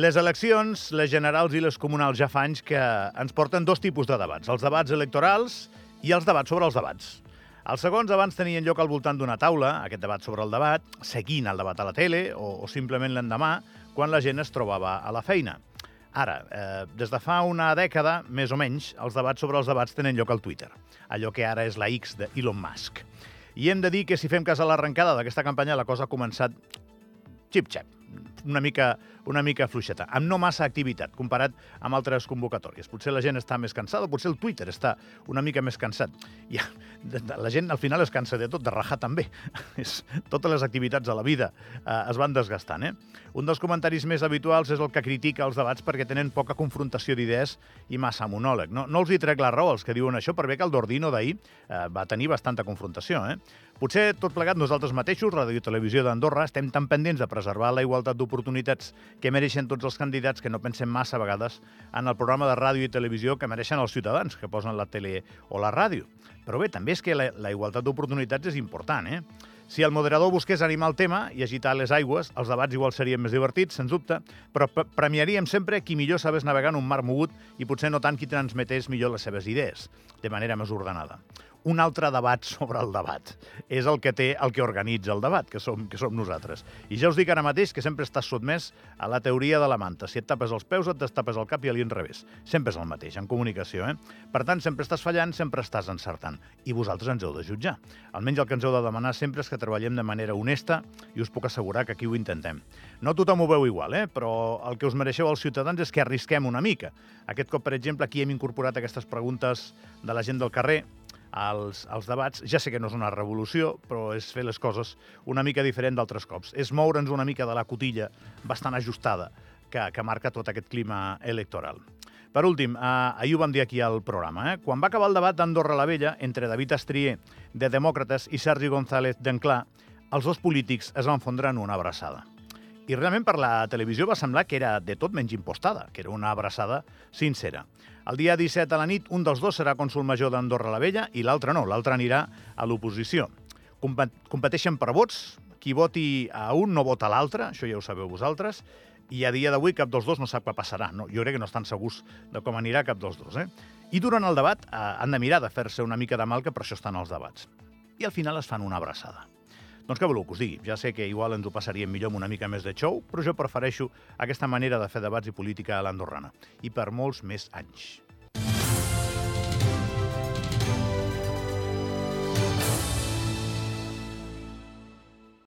Les eleccions, les generals i les comunals ja fa anys que ens porten dos tipus de debats, els debats electorals i els debats sobre els debats. Els segons abans tenien lloc al voltant d'una taula, aquest debat sobre el debat, seguint el debat a la tele o, o simplement l'endemà, quan la gent es trobava a la feina. Ara, eh, des de fa una dècada, més o menys, els debats sobre els debats tenen lloc al Twitter, allò que ara és la X d'Elon Musk. I hem de dir que si fem cas a l'arrencada d'aquesta campanya, la cosa ha començat xip-xap, una mica, una mica fluixeta, amb no massa activitat comparat amb altres convocatòries. Potser la gent està més cansada, potser el Twitter està una mica més cansat. I la gent al final es cansa de tot, de rajar també. Totes les activitats a la vida eh, es van desgastant. Eh? Un dels comentaris més habituals és el que critica els debats perquè tenen poca confrontació d'idees i massa monòleg. No, no els hi trec la raó als que diuen això, per bé que el d'Ordino d'ahir eh, va tenir bastanta confrontació. Eh? Potser tot plegat nosaltres mateixos, Ràdio i Televisió d'Andorra, estem tan pendents de preservar la igualtat d'oportunitats que mereixen tots els candidats que no pensem massa a vegades en el programa de ràdio i televisió que mereixen els ciutadans que posen la tele o la ràdio. Però bé, també és que la, la igualtat d'oportunitats és important, eh? Si el moderador busqués animar el tema i agitar les aigües, els debats igual serien més divertits, sens dubte, però premiaríem sempre qui millor sabés navegar en un mar mogut i potser no tant qui transmetés millor les seves idees, de manera més ordenada un altre debat sobre el debat. És el que té el que organitza el debat, que som, que som nosaltres. I ja us dic ara mateix que sempre estàs sotmès a la teoria de la manta. Si et tapes els peus, et destapes el cap i a l'inrevés. Sempre és el mateix, en comunicació. Eh? Per tant, sempre estàs fallant, sempre estàs encertant. I vosaltres ens heu de jutjar. Almenys el que ens heu de demanar sempre és que treballem de manera honesta i us puc assegurar que aquí ho intentem. No tothom ho veu igual, eh? però el que us mereixeu als ciutadans és que arrisquem una mica. Aquest cop, per exemple, aquí hem incorporat aquestes preguntes de la gent del carrer als, als debats. Ja sé que no és una revolució, però és fer les coses una mica diferent d'altres cops. És moure'ns una mica de la cotilla bastant ajustada que, que marca tot aquest clima electoral. Per últim, eh, ahir ho vam dir aquí al programa, eh? quan va acabar el debat d'Andorra la Vella entre David Estrier, de Demòcrates, i Sergi González d'Enclà, els dos polítics es van fondre en una abraçada. I realment per la televisió va semblar que era de tot menys impostada, que era una abraçada sincera. El dia 17 a la nit, un dels dos serà cònsul major d'Andorra la Vella i l'altre no, l'altre anirà a l'oposició. Competeixen per vots, qui voti a un no vota a l'altre, això ja ho sabeu vosaltres, i a dia d'avui cap dels dos no sap què passarà. No, jo crec que no estan segurs de com anirà cap dels dos. Eh? I durant el debat eh, han de mirar de fer-se una mica de mal, que per això estan els debats. I al final es fan una abraçada. Doncs què voleu que us digui? Ja sé que igual ens ho passaríem millor amb una mica més de show, però jo prefereixo aquesta manera de fer debats i política a l'andorrana. I per molts més anys.